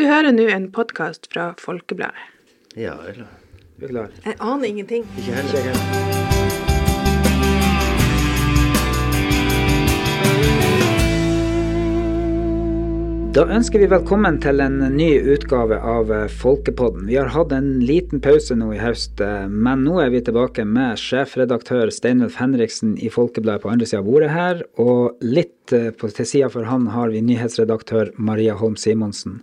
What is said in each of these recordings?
Du hører nå en podkast fra Folkebladet. Ja, eller Du er klar? Jeg aner ingenting. Ikke heller. Da ønsker vi velkommen til en ny utgave av eh, Folkepodden. Vi har hatt en liten pause nå i høst, eh, men nå er vi tilbake med sjefredaktør Steinulf Henriksen i Folkebladet på andre sida av bordet her, og litt eh, på, til sida for han har vi nyhetsredaktør Maria Holm Simonsen.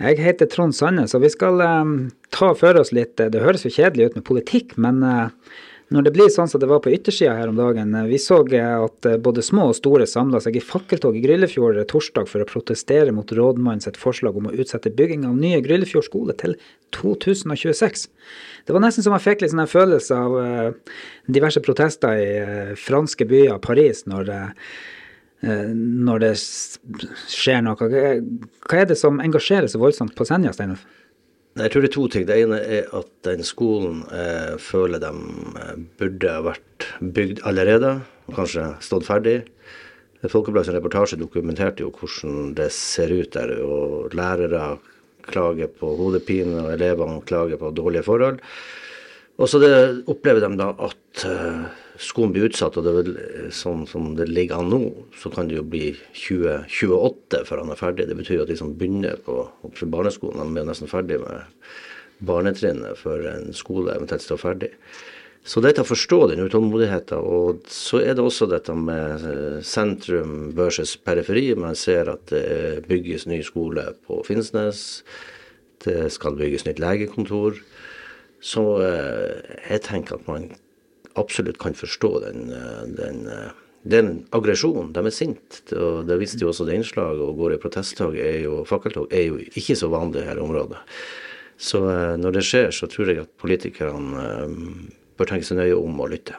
Jeg heter Trond Sandnes, og vi skal eh, ta for oss litt Det høres jo kjedelig ut med politikk, men eh, når det blir sånn som det var på yttersida her om dagen eh, Vi så eh, at eh, både små og store samla seg i fakkeltog i Gryllefjord torsdag for å protestere mot rådmannen sitt forslag om å utsette bygging av nye Gryllefjord skole til 2026. Det var nesten som jeg fikk litt sånn en følelse av eh, diverse protester i eh, franske byer, Paris, når eh, når det skjer noe. Hva er det som engasjerer så voldsomt på Senja, Steinulf? Jeg tror det er to ting. Det ene er at den skolen eh, føler de eh, burde vært bygd allerede, og kanskje stått ferdig. Folkebladets reportasje dokumenterte jo hvordan det ser ut der, og lærere klager på hodepine, og elevene klager på dårlige forhold. Og så opplever de da at eh, skolen blir utsatt, og det er vel eh, sånn som det ligger an nå, så kan det jo bli 2028 før han er ferdig. Det betyr jo at de som begynner på, på barneskolen, de er nesten ferdig med barnetrinnet før en skole eventuelt står ferdig. Så det er å forstå den utålmodigheten. Og så er det også dette med eh, sentrum versus periferi. Man ser at det bygges ny skole på Finnsnes. Det skal bygges nytt legekontor. Så eh, jeg tenker at man absolutt kan forstå den, eh, den, eh, den aggresjonen. De er sinte. Det viste jo også det innslaget. Og går i protesttog er jo, fakkeltog er jo ikke så vanlig i dette området. Så eh, når det skjer, så tror jeg at politikerne bør tenke seg nøye om og lytte.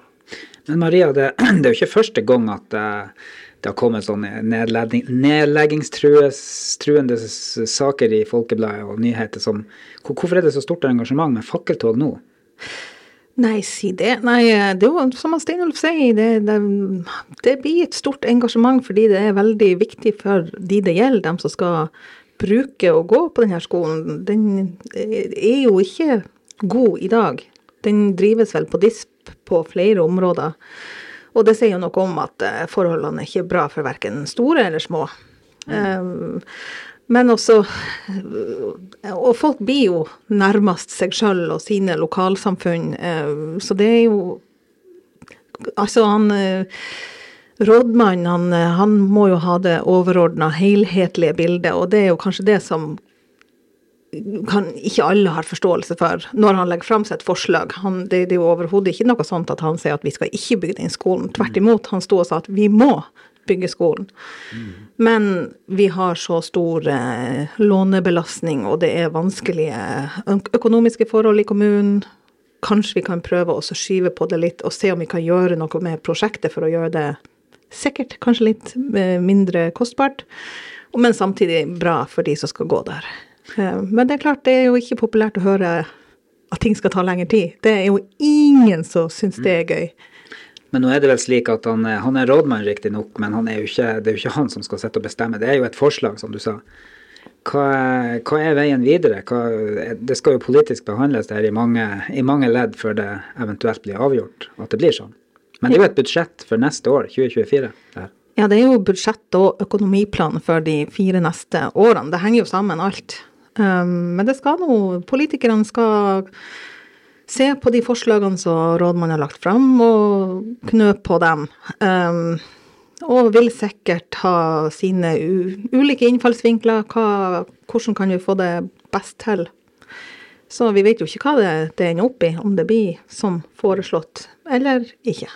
Men Maria, det, det er jo ikke første gang at det har kommet sånne nedleggingstruende saker i Folkebladet og nyheter som Hvorfor er det så stort engasjement med fakkeltog nå? Nei, si det. Nei, det er jo som Steinulf sier, det, det, det blir et stort engasjement fordi det er veldig viktig for de det gjelder, dem som skal bruke og gå på denne skolen. Den er jo ikke god i dag. Den drives vel på disp på flere områder. Og det sier jo noe om at eh, forholdene er ikke bra for verken store eller små. Um, men også Og folk blir jo nærmest seg sjøl og sine lokalsamfunn, eh, så det er jo Altså, han eh, Rådmannen, han, eh, han må jo ha det overordna, helhetlige bildet, og det er jo kanskje det som kan ikke alle har forståelse for når han legger fram sitt forslag. Han, det, det er jo overhodet ikke noe sånt at han sier at vi skal ikke bygge den skolen. Tvert imot, han sto og sa at vi må bygge skolen. Men vi har så stor eh, lånebelastning, og det er vanskelige økonomiske forhold i kommunen. Kanskje vi kan prøve å skyve på det litt og se om vi kan gjøre noe med prosjektet for å gjøre det sikkert kanskje litt eh, mindre kostbart, men samtidig bra for de som skal gå der. Eh, Men det er klart, det er jo ikke populært å høre at ting skal ta lengre tid. Det er jo ingen som syns det er gøy. Men nå er det vel slik at han, han er rådmann riktignok, men er ikke, det er jo ikke han som skal sitte og bestemme. Det er jo et forslag, som du sa. Hva, hva er veien videre? Hva, det skal jo politisk behandles der i mange, i mange ledd før det eventuelt blir avgjort at det blir sånn. Men det er jo et budsjett for neste år, 2024. det her. Ja, det er jo budsjett og økonomiplan for de fire neste årene. Det henger jo sammen alt. Um, men det skal nå Politikerne skal se på de forslagene som rådmannen har lagt fram, og knø på dem. Um, og vil sikkert ha sine u ulike innfallsvinkler. Hva, hvordan kan vi få det best til? Så vi vet jo ikke hva det, det ender opp i, om det blir som foreslått eller ikke.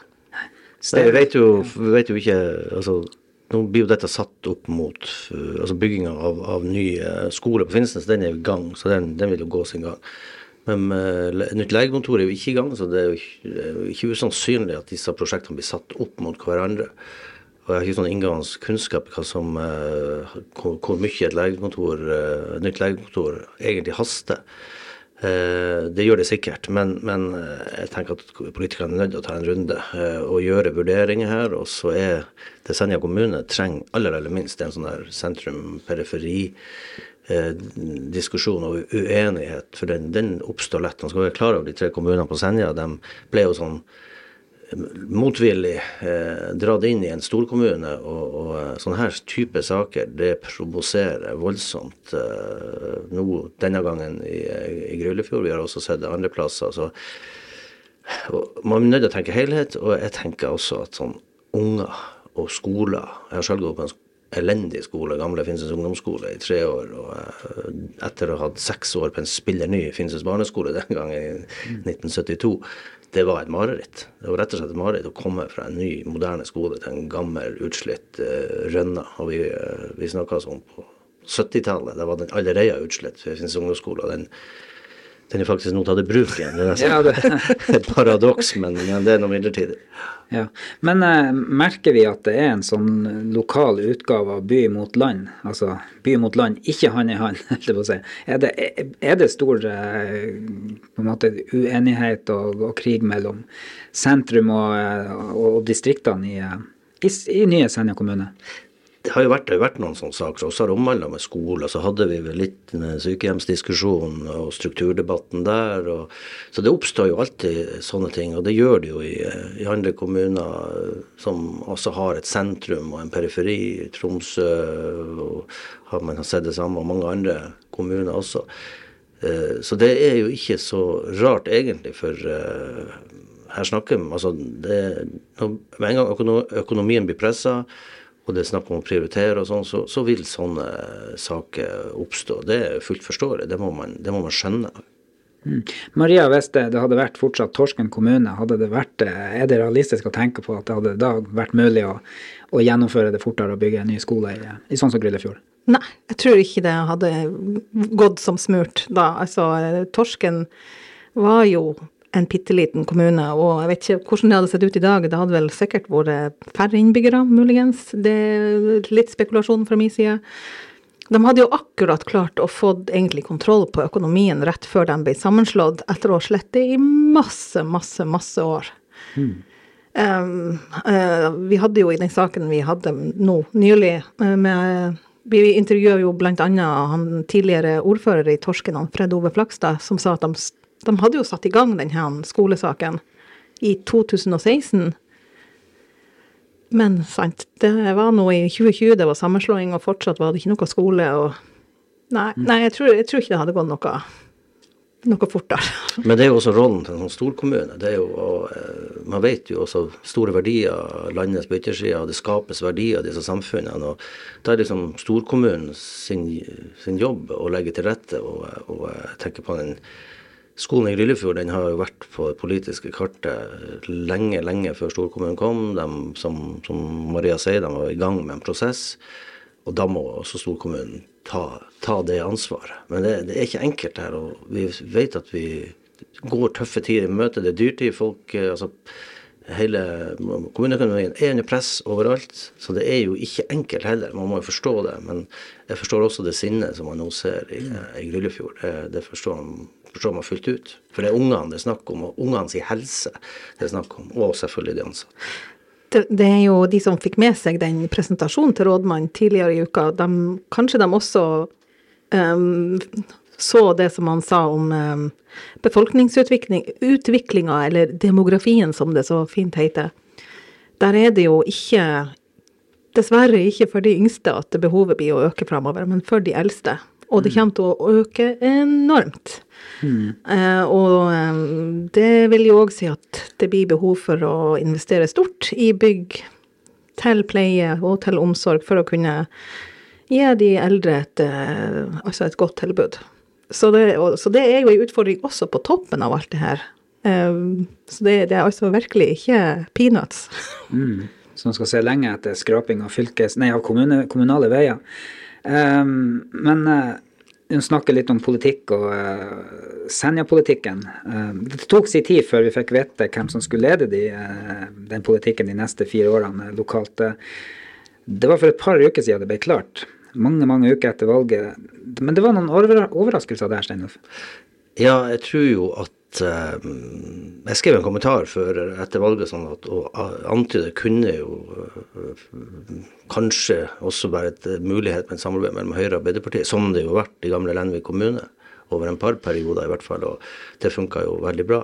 Nei, vi vet jo, vi vet jo ikke altså, Nå blir jo dette satt opp mot uh, altså bygginga av, av ny skole på Finnsnes. Den er i gang, så den, den vil jo gå sin gang. Men uh, nytt legekontor er jo ikke i gang, så det er jo ikke, usannsynlig at disse prosjektene blir satt opp mot hverandre. Og jeg har ikke sånn inngående kunnskap hva som, uh, hvor, mye et legekontor, uh, nytt legekontor egentlig haster. Eh, Det gjør det sikkert, men, men eh, jeg tenker at politikerne er nødt til å ta en runde eh, og gjøre vurderinger her. Og så er det Senja kommune trenger aller aller minst en sånn der eh, diskusjon og uenighet, for den, den oppstår lett. Man skal være klar over de tre kommunene på Senja. De ble jo sånn eh, motvillig eh, dratt inn i en storkommune. Og, og eh, sånne her type saker, det provoserer voldsomt. Eh, nå denne gangen i, i Gryllefjord, vi har også sett det andre plasser. så man er nødt til å tenke helhet, og jeg tenker også at sånn unger og skoler Jeg har selv gått på en elendig skole, gamle Finnsnes ungdomsskole, i tre år. Og eh, etter å ha hatt seks år på en spiller ny Finnsnes barneskole den gang i 1972, det var et mareritt. Det var rett og slett et mareritt å komme fra en ny, moderne skole til en gammel, utslitt uh, Rønna. Og vi, uh, vi snakka sånn på 70-tallet, da var den allerede utslitt, Finnsnes ungdomsskole. og den den er faktisk nå tatt i bruk igjen. Det er ja, det. et paradoks, men, men, det er noe midlertidig. Ja. Men eh, merker vi at det er en sånn lokal utgave av by mot land? Altså by mot land, ikke hand i hand, holdt jeg på å si. Er det, er det stor eh, på en måte uenighet og, og krig mellom sentrum og, eh, og, og distriktene i, eh, i, i nye Senja kommune? Det har jo vært, det har vært noen sånne saker. Også har omhandla med skole. Så hadde vi vel litt sykehjemsdiskusjon og strukturdebatten der. Og, så det oppstår jo alltid sånne ting. Og det gjør det jo i, i andre kommuner som også har et sentrum og en periferi. Tromsø og har man sett det samme, og mange andre kommuner også. Eh, så det er jo ikke så rart egentlig, for eh, her snakker vi altså det, Med en gang økonomien blir pressa, og det er snakk om å prioritere og sånn, så, så, vil sånne saker oppstå. Det er fullt forståelig. Det må man, det må man skjønne. Mm. Maria, hvis det, det, hadde vært fortsatt Torsken kommune, hadde det vært, er det realistisk å tenke på at det hadde da vært mulig å, å gjennomføre det fortere og bygge en ny skole i, i sånn som Gryllefjord? Nei, jeg tror ikke det hadde gått som smurt da. Altså, Torsken var jo en bitte liten kommune, og jeg vet ikke hvordan det hadde sett ut i dag. Det hadde vel sikkert vært færre innbyggere, muligens. Det er litt spekulasjon fra min side. De hadde jo akkurat klart å få egentlig kontroll på økonomien rett før de ble sammenslått, etter å ha slettet i masse, masse, masse år. Mm. Um, uh, vi hadde jo i den saken vi hadde nå nylig uh, med vi intervjuet jo bl.a. han tidligere ordfører i Torsken, Fred Ove Flakstad, som sa at de de hadde jo satt i gang denne skolesaken i 2016. Men sant, det var nå i 2020 det var sammenslåing, og fortsatt var det ikke noe skole. og Nei, mm. nei jeg, tror, jeg, tror, ikke det hadde gått noe, noe fortere. Men det er jo også rollen til en sånn storkommune. Det er jo, og, eh, man vet jo også store verdier landets på yttersida, det skapes verdier i disse samfunnene. og Da er liksom storkommunen sin, sin jobb å legge til rette og, og eh, tenke på den Skolen i Gryllefjord den har jo vært på det politiske kartet lenge, lenge før storkommunen kom. De, som, som, Maria sier, de var i gang med en prosess. Og da må også storkommunen ta, ta det ansvaret. Men det, det, er ikke enkelt her. Og vi vet at vi går tøffe tider i møte. Det er dyrtid. Folk eh, altså Hele kommuneøkonomien er under press overalt. Så det er jo ikke enkelt heller. Man må jo forstå det. Men jeg forstår også det sinnet som man nå ser i, i Gryllefjord. Det, det forstår man forstår man fullt ut. For det er ungene det er snakk om, og ungene sin helse det er snakk om, og selvfølgelig de ansatte. Det, det, er jo de som fikk med seg den presentasjonen til rådmannen tidligere i uka, de, kanskje de også um, så det som han sa om um, befolkningsutviklinga, eller demografien som det så fint heter. Der er det jo ikke Dessverre ikke for de yngste at behovet blir å øke framover, men for de eldste. Og det mm. kommer til å øke enormt. Mm. Uh, og um, det vil jo òg si at det blir behov for å investere stort i bygg til pleie og til omsorg for å kunne gi de eldre et, uh, altså et godt tilbud. Så det, og, så det, er jo en utfordring også på toppen av alt det her. Så det, det, er altså virkelig ikke peanuts. mm. Som skal se lenge etter skraping av, fylkes, nei, av kommune, kommunale veier. Um, men uh, hun snakker litt om politikk og uh, Senja-politikken. Uh, det tok sin tid før vi fikk vite hvem som skulle lede de, uh, den politikken de neste fire årene lokalt. det var for et par uker siden det ble klart. Mange mange uker etter valget. Men det var noen overraskelser der, Steinulf? Ja, jeg tror jo at at uh, Jeg skrev en kommentar før etter valget sånn at å antyde kunne jo uh, kanskje også være et mulighet med et samarbeid mellom Høyre og Arbeiderpartiet, som det jo har vært i gamle Lenvik kommune over en par perioder i hvert fall, og det funka jo veldig bra.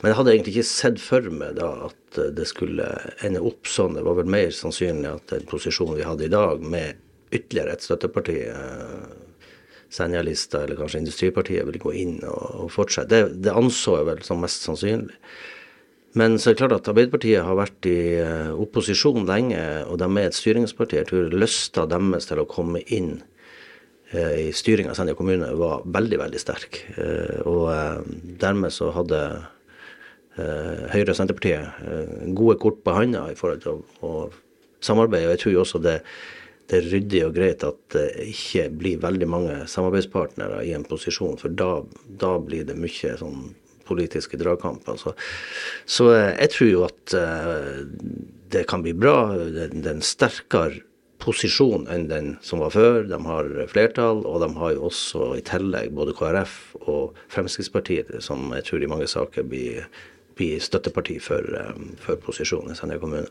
Men jeg hadde egentlig ikke sett for meg da at det skulle ende opp sånn. Det var vel mer sannsynlig at den posisjonen vi hadde i dag, med ytterligere et støtteparti, eh, Senja-lista eller kanskje Industripartiet, ville gå inn og, og fortsette. Det, det, anså jeg vel som mest sannsynlig. Men så er det klart at Arbeiderpartiet har vært i uh, opposisjon lenge, og de er et styringsparti. Jeg tror lysta deres til å komme inn uh, i styringa av Senja kommune var veldig, veldig sterk. Uh, og dermed så hadde Høyre og Senterpartiet gode kort på handa i forhold til å, å samarbeide. Og jeg tror jo også det det er ryddig og greit at det ikke blir veldig mange samarbeidspartnere i en posisjon, for da, da blir det mye sånn politiske dragkamper. Så, så, eh, jeg tror jo at uh, det kan bli bra. Det, er en sterkere posisjon enn den som var før. De har flertall, og de har jo også i tillegg både KrF og Fremskrittspartiet, som jeg tror i mange saker blir, blir støtteparti for, um, for posisjonen i Senja kommune.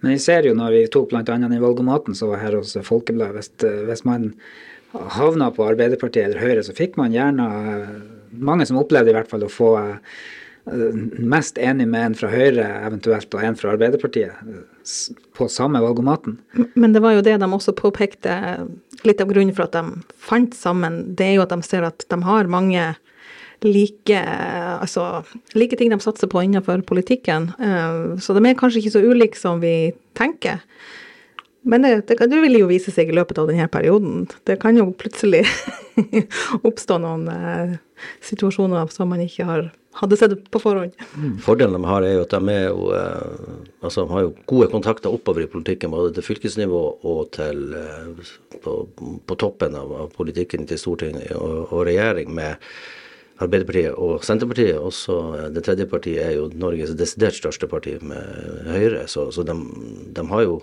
Men vi ser jo når vi tok bl.a. den valgomaten som var her hos Folkebladet, hvis, hvis man havna på Arbeiderpartiet eller Høyre, så fikk man gjerne Mange som opplevde i hvert fall å få eh, mest enig med en fra Høyre eventuelt og en fra Arbeiderpartiet på samme valgomaten. Men det var jo det de også påpekte. Litt av grunnen for at de fant sammen, det er jo at de ser at de har mange like, altså, like ting de satser på innenfor politikken. Eh, så de er kanskje ikke så ulike som vi tenker. Men det, det, det, vil jo vise seg i løpet av denne perioden. Det kan jo plutselig oppstå noen eh, situasjoner som man ikke har, hadde sett på forhånd. Mm. Fordelen de har, er jo at de, jo, eh, altså, de har jo gode kontakter oppover i politikken, både til fylkesnivå og til, eh, på, på, toppen av, av, politikken til Stortinget og, og regjering. med Arbeiderpartiet og Senterpartiet. Og så det tredje partiet er jo Norges desidert største parti med Høyre. Så, så de, de, har jo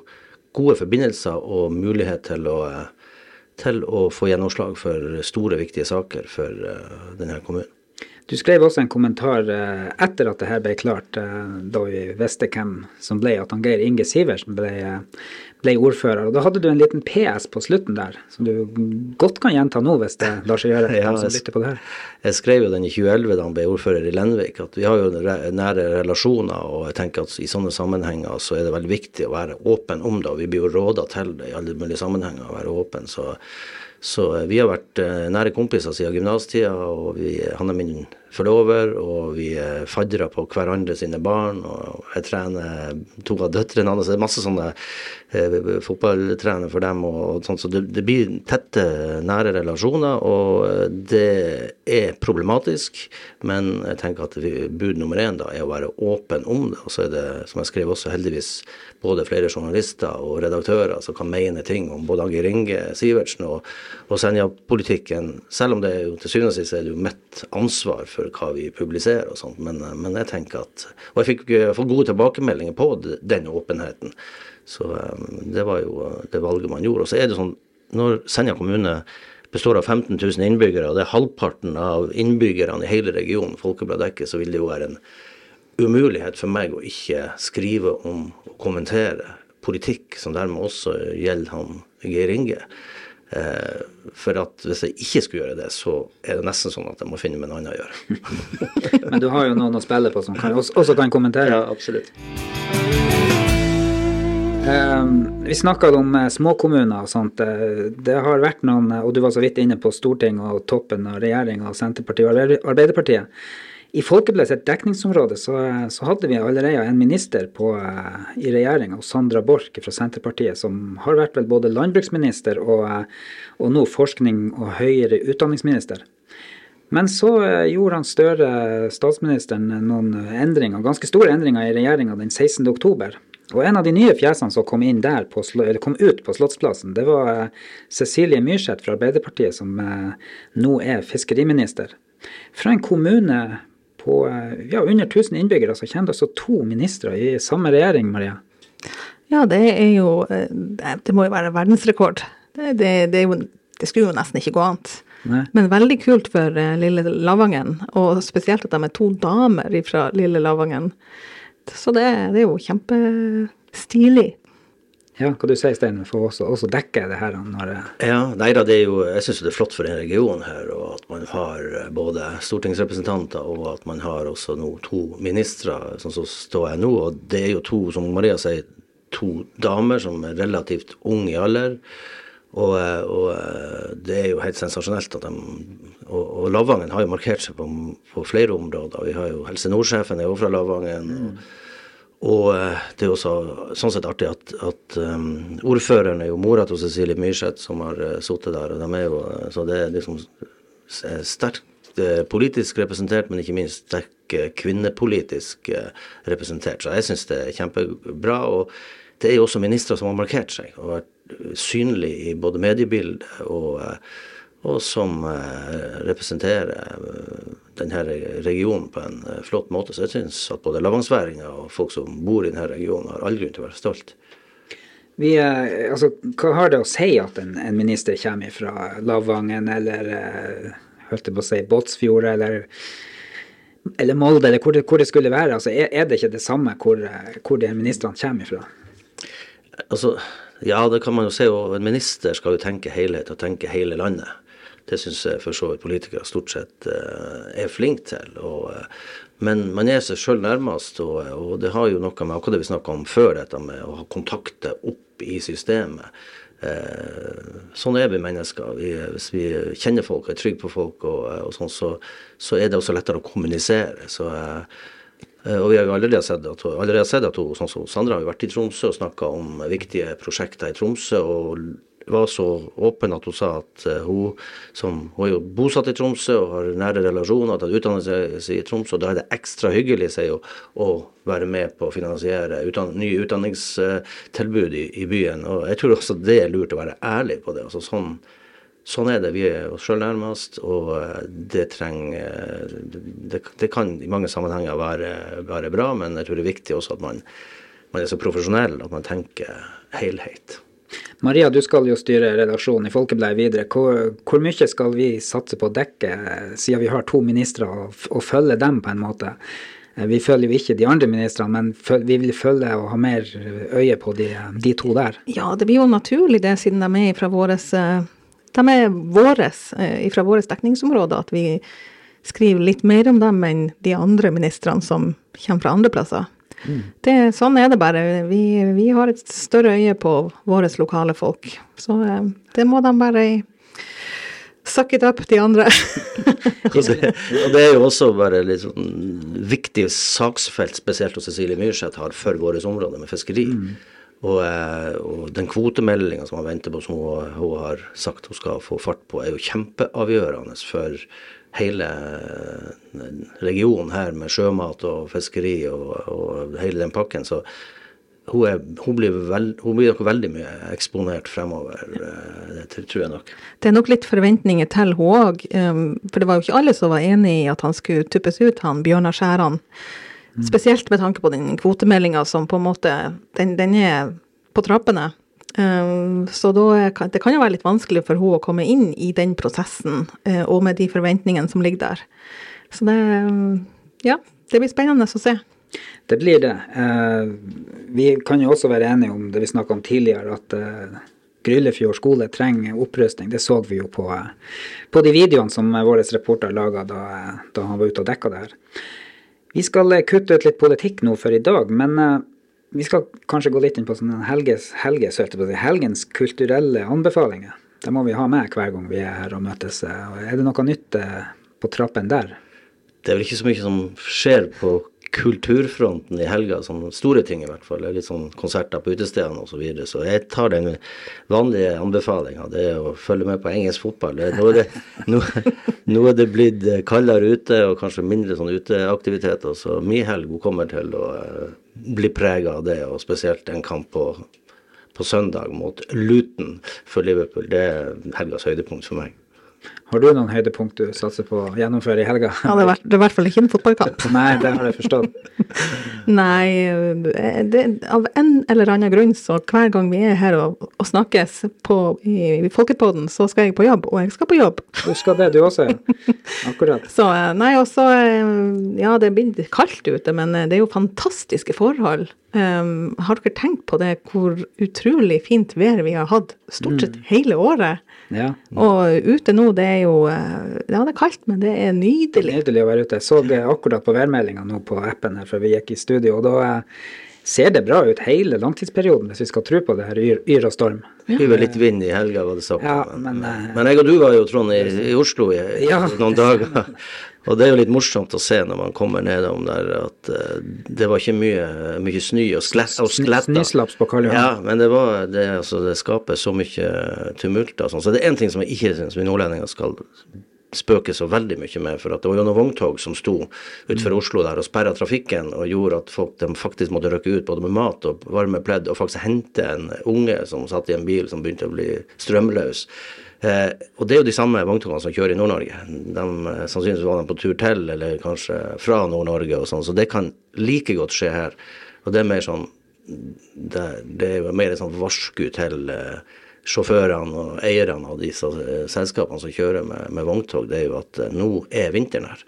gode forbindelser og mulighet til å, eh, til å få gjennomslag for store, viktige saker for uh, denne kommunen. Du skrev også en kommentar uh, etter at det her ble klart, uh, da vi visste hvem som ble at han Geir Inge Sivertsen ble, ble ordfører. Og Da hadde du en liten PS på slutten der, som du godt kan gjenta nå hvis det lar seg gjøre. ja, som lytter på det her. Jeg skrev jo den i 2011 da han ble ordfører i Lenvik, at vi har jo nære relasjoner. Og jeg tenker at i sånne sammenhenger så er det veldig viktig å være åpen om det. og Vi blir jo råda til det i alle mulige sammenhenger å være åpen. så så eh, vi har vært eh, nære kompiser siden gymnastida, og vi, han er min forlover, og vi er faddere på hverandre sine barn. Og jeg trener to av døtrene hans. Det er masse sånne eh, fotballtrener for dem. og, og sånt, Så det, det, blir tette, nære relasjoner, og det er problematisk. Men jeg tenker at bud nummer én da er å være åpen om det. Og så er det, som jeg skrev også, heldigvis både flere journalister og redaktører som kan mene ting om både Agir Inge Sivertsen og, og Senja-politikken, selv om det er jo til syvende og sist er det jo mitt ansvar for hva vi publiserer og sånt. Men, men jeg tenker at Og jeg fikk fått gode tilbakemeldinger på den åpenheten. Så um, det var jo det valget man gjorde. Og så er det sånn, når Senja kommune består av 15 000 innbyggere, og det er halvparten av innbyggerne i hele regionen Folkebladet dekker, så vil det jo være en umulighet for meg å ikke skrive om og kommentere politikk som dermed også gjelder han Geir Inge. Eh, for at hvis jeg ikke skulle gjøre det, så er det nesten sånn at jeg må finne meg noe annet å gjøre. Men du har jo noen å spille på som kan, også kan kommentere? Ja, absolutt. Um, vi snakka om uh, småkommuner og sånt. Uh, det har vært noen, og du var så vidt inne på Stortinget og toppen av regjeringa, Senterpartiet og Arbeiderpartiet. I Folkebladet sitt dekningsområde så, så, hadde vi allerede en minister på, uh, i regjeringa, Sandra Borch fra Senterpartiet, som har vært vel både landbruksminister og, uh, og nå forskning- og høyere utdanningsminister. Men så uh, gjorde han Støre, statsministeren, noen endringer, ganske store endringer i regjeringa den 16. oktober. Og en av de nye fjesene som kom, inn der på, kom ut på Slottsplassen, det var Cecilie Myrseth fra Arbeiderpartiet, som nå er fiskeriminister. Fra en kommune på eh, ja, under 1000 innbyggere, så kommer det altså to ministre i samme regjering, Maria? Ja, det er jo eh, Det må jo være verdensrekord. Det, det, det, jo, det skulle jo nesten ikke gå annet. Nei. Men veldig kult for eh, lille Lavangen, og spesielt at de er to damer fra lille Lavangen. Så det, det er jo kjempestilig. Ja, hva du sier Steinar, for også, også dekke det her når det Ja, nei da, det er jo, jeg syns det er flott for denne regionen her, og at man har eh, både stortingsrepresentanter og at man har også nå to ministre, sånn som står jeg nå. Og det er jo to, som Maria sier, to damer som er relativt unge i alder. Og, eh, og eh, det er jo helt sensasjonelt at de Og, og Lavangen har jo markert seg på, på flere områder. Vi har jo Helse Nord-sjefen er jo fra Lavangen. og og eh, det er også sånn sett artig at, at um, ordføreren er jo mora til Cecilie Myrseth som har uh, sittet der. og de er jo, Så det er liksom sterkt politisk representert, men ikke minst sterkt kvinnepolitisk representert. Så jeg syns det er kjempebra. Og det er jo også ministre som har markert seg og vært synlige i både mediebildet og og som representerer denne regionen på en eh, flott måte. Så jeg syns at både lavangsværinger og folk som bor i denne regionen, har all grunn til å være stolt. Vi, altså, hva har det å si at en, en minister kommer fra Lavangen eller holdt på å si Båtsfjord eller, eller Molde, eller hvor det, hvor det skulle være? Altså, er, er, det ikke det samme hvor, hvor de ministrene kommer fra? Altså, ja, det kan man jo se. Og en minister skal jo tenke helhet og tenke hele landet. Det syns jeg for så vidt politikere stort sett uh, er flinke til. Og, uh, men man er seg sjøl nærmest, og, og, det har jo noe med akkurat det vi snakka om før, dette med å ha kontakter opp i systemet. Sånn er vi mennesker. Vi, hvis vi kjenner folk og er trygge på folk, og, og sånn, så, så, er det også lettere å kommunisere. Så og vi har jo allerede sett at, allerede sett at hun, sånn som Sandra har vært i Tromsø og snakka om viktige prosjekter i Tromsø. og var så åpen at hun sa at uh, hun, som, hun er jo bosatt i Tromsø og har nære relasjoner, til utdanner seg i Tromsø. og Da er det ekstra hyggelig sier hun, å være med på å finansiere utdann nye utdanningstilbud i, i, byen. Og Jeg tror også det er lurt å være ærlig på det. altså sånn Sånn er det. Vi er oss sjøl nærmest, og eh, det trenger det, det, kan i mange sammenhenger være, være, bra, men jeg tror det er viktig også at man, man er så profesjonell at man tenker helhet. Maria, du skal jo styre redaksjonen i Folkebladet videre. Hvor, hvor, mye skal vi satse på å dekke, siden vi har to ministre, og, følge dem på en måte? Eh, vi følger jo ikke de andre ministrene, men vi vil følge og ha mer øye på de, de to der. Ja, det blir jo naturlig det, siden de er fra våres, eh, de er våres, eh, fra våres dekningsområde, at vi skriver litt mer om dem enn de andre ministrene som kommer fra andre plasser. Det, sånn er det bare. Vi, vi, har et større øye på våre lokale folk. Så eh, det må de bare suck it up, de andre. og, det, og, det, er jo også bare litt sånn viktig saksfelt, spesielt hos Cecilie Myrseth har for vårt område med fiskeri. Mm. Og, eh, og, den kvotemeldinga som hun venter på, som hun, hun, har sagt hun skal få fart på, er jo kjempeavgjørende for hele regionen her med sjømat og fiskeri og, og hele den pakken. Så hun, er, hun, blir veld, hun, blir nok veldig mye eksponert fremover, eh, det tror jeg nok. Det er nok litt forventninger til hun òg, um, for det var jo ikke alle som var enig i at han skulle tuppes ut, han Bjørnar Skjæran. Mm. Spesielt med tanke på den kvotemeldinga som på en måte den, den er på trappene. Um, så da, det kan jo være litt vanskelig for henne å komme inn i den prosessen, uh, og med de forventningene som ligger der. Så det Ja, det blir spennende å se. Det blir det. Uh, vi kan jo også være enige om det vi snakka om tidligere, at uh, Gryllefjord skole trenger opprustning. Det så vi jo på, på de videoene som vår reporter laga da, da, han var ute og dekka det her. Vi skal kutte ut litt politikk nå for i dag, men vi skal kanskje gå litt inn på sånne helges, helges, helgens kulturelle anbefalinger. Det må vi ha med hver gang vi er her og møtes. Er det noe nytt eh, på trappen der? Det er vel ikke så mye som skjer på kulturfronten i helga, som store ting i hvert fall. Litt sånn konserter på utestedene osv. Så, videre. så jeg tar den vanlige anbefalinga. Det er å følge med på engelsk fotball. Nå, er det, nå, nå, er det blitt kaldere ute og kanskje mindre sånn uteaktiviteter. Så mi helg kommer til å eh, bli prega av det, og spesielt en kamp på, på søndag mot Luton for Liverpool. Det er helgas høydepunkt for meg. Har du noen høydepunkt du satser på å gjennomføre i helga? Ja, det er, i hvert fall ikke en fotballkamp. Nei, det har jeg forstått. Nei, eh, det, av en eller annen grunn så hver gang vi er her og, og snakkes på, i, i Folkepodden, så skal jeg på jobb, og jeg skal på jobb. Du skal det, du også? Akkurat. Så eh, nei, og så eh, Ja, det blir kaldt ute, men det er jo fantastiske forhold. Um, har dere tenkt på det, hvor utrolig fint vær vi har hatt stort sett hele året? Ja. Og ute nå, det er jo eh, Ja, det er kaldt, men det er nydelig. Nydelig å være ute. Jeg så det akkurat på værmeldinga nå på appen her før vi gikk i studio, og da eh, ser det bra ut hele langtidsperioden, hvis vi skal tro på det her yr, yr og storm. Hyver litt vind i helga, var det sagt. Ja, men, men, eh, men jeg og du var jo, Trond, i, i Oslo i, Ja. noen dager. Og det er jo litt morsomt å se når man kommer nedom der, at uh, det var ikke mye, mye snø og, slett, og skletter. Snøslaps på Karl Johan. Ja, men det, var, det, altså, det skaper så mye tumult. og sånn. Så det er én ting som jeg ikke syns vi nordlendinger skal spøke så veldig mye med. For at det var jo noen vogntog som sto utenfor Oslo der og sperra trafikken og gjorde at folk de faktisk måtte røkke ut både med mat og varme pledd og faktisk hente en unge som satt i en bil som begynte å bli strømløs. Eh, og det er jo de samme vogntogene som kjører i Nord-Norge. Eh, sannsynligvis var de på tur til, eller kanskje fra Nord-Norge og sånn, så det kan like godt skje her. Og det er mer sånn Det, det er mer et sånt varsku til eh, sjåførene og eierne av disse eh, selskapene som kjører med, med vogntog, det er jo at eh, nå er vinteren her.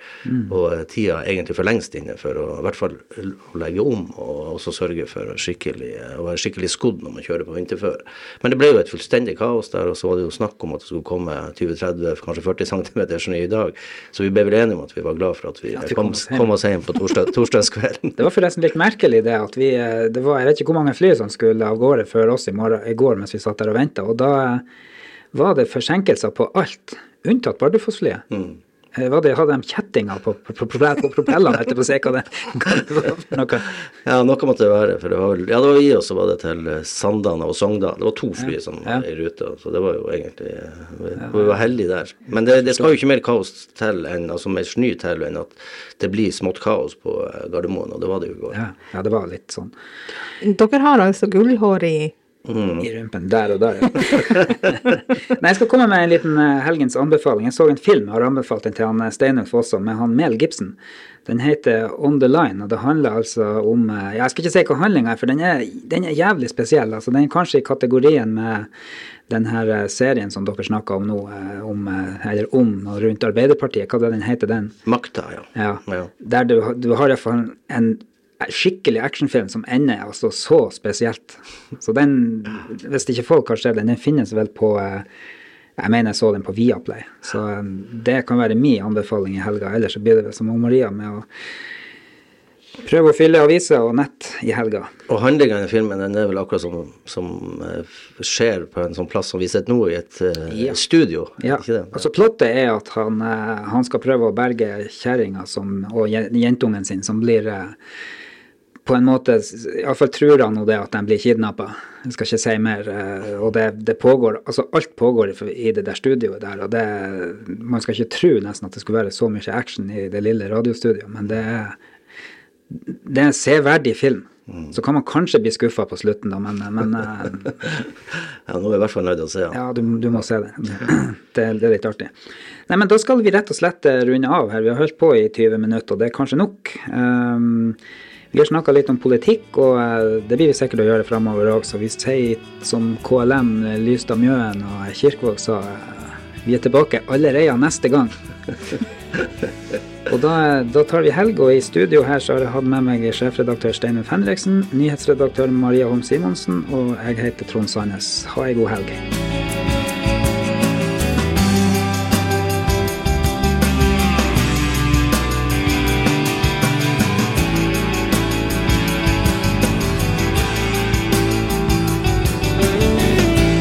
Og eh, tida er egentlig for lengst inne for å i hvert fall å legge om og også sørge for skikkelig, å være skikkelig skodd når man kjører på vinterføre. Men det ble jo et fullstendig kaos der, og så var det jo snakk om at det skulle komme 20-30, kanskje 40 cm snø i dag. Så vi ble vel enige om at vi var glad for at vi, At vi kom, kom oss hjem. på torsdag, torsdagskvelden. Det var forresten litt merkelig det at vi det var, Jeg vet ikke hvor mange fly som skulle av gårde før oss i, morgen, i går mens vi satt der og venta. Og da var det forsinkelser på alt, unntatt Bardufoss-flyet. Eh, Var det, hadde de kjettinger på, på, på, på propellene? På å si hva det, hva det var for noe. Ja, noe måtte det være. For det var ja, det var vi, og så var det til eh, Sandane og Sogndal. Det var to fly som Ja. var i rute, så det var jo egentlig eh, Vi, vi var heldige der. Men det, det skal jo ikke mer kaos til enn, altså mer sny til enn at det blir smått kaos på Gardermoen, og det var det jo i går. Ja, ja, det var litt sånn Dere har altså gullhår i i rumpen der og der. Ja. Nei, jeg skal komme med en liten eh, helgens anbefaling. Jeg så en film, jeg har anbefalt den til han eh, Steinulf også, med han Mel Gibson. Den heter On the Line, og det handler altså om eh, ja, Jeg skal ikke si hva handlinga er, for den er, den er jævlig spesiell. altså Den er kanskje i kategorien med den her serien som dere snakker om nå, om, eller om og rundt Arbeiderpartiet. Hva er det den heter den? Makta, ja. Ja. Ja. Der du, du har iallfall en skikkelig actionfilm som ender altså så spesielt. Så den, hvis ikke folk har sett den, den finnes vel på eh, Jeg mener jeg så den på Viaplay. Så eh, det kan være min anbefaling i helga. Ellers så blir det vel som Maria med å prøve å fylle aviser og nett i helga. Og handlingene i filmen den er vel akkurat som, som eh, skjer på en sånn plass som vi sitter nå, i et Ja. studio. Ja, altså Plottet er at han, han skal prøve å berge kjerringa og jentungen sin, som blir på en måte Iallfall tror han nå det at de blir kidnappa. Jeg skal ikke si mer. eh, Og det, det pågår Altså, alt pågår i, det der studioet der, og det Man skal ikke tro nesten at det skulle være så mye action i det lille radiostudioet, men det er det er en severdig film. Så kan man kanskje bli skuffa på slutten, da, men, men eh, Ja, nå er jeg i hvert fall nødt til å se den. ja, du, du må se det. det. Det er litt artig. Nei, men Da skal vi rett og slett eh, runde av her. Vi har holdt på i 20 minutter, og det er kanskje nok. Um, vi har snakka litt om politikk, og eh, det blir vi sikkert å gjøre framover òg. Så vi sier som KLM, eh, Lystad Mjøen og Kirkevåg sa, eh, vi er tilbake allerede neste gang. Og da, da tar vi helg, og i studio her så har jeg hatt med meg sjefredaktør Steinulf Henriksen, nyhetsredaktør Maria Holm Simonsen, og jeg heter Trond Sandnes. Ha ei god helg.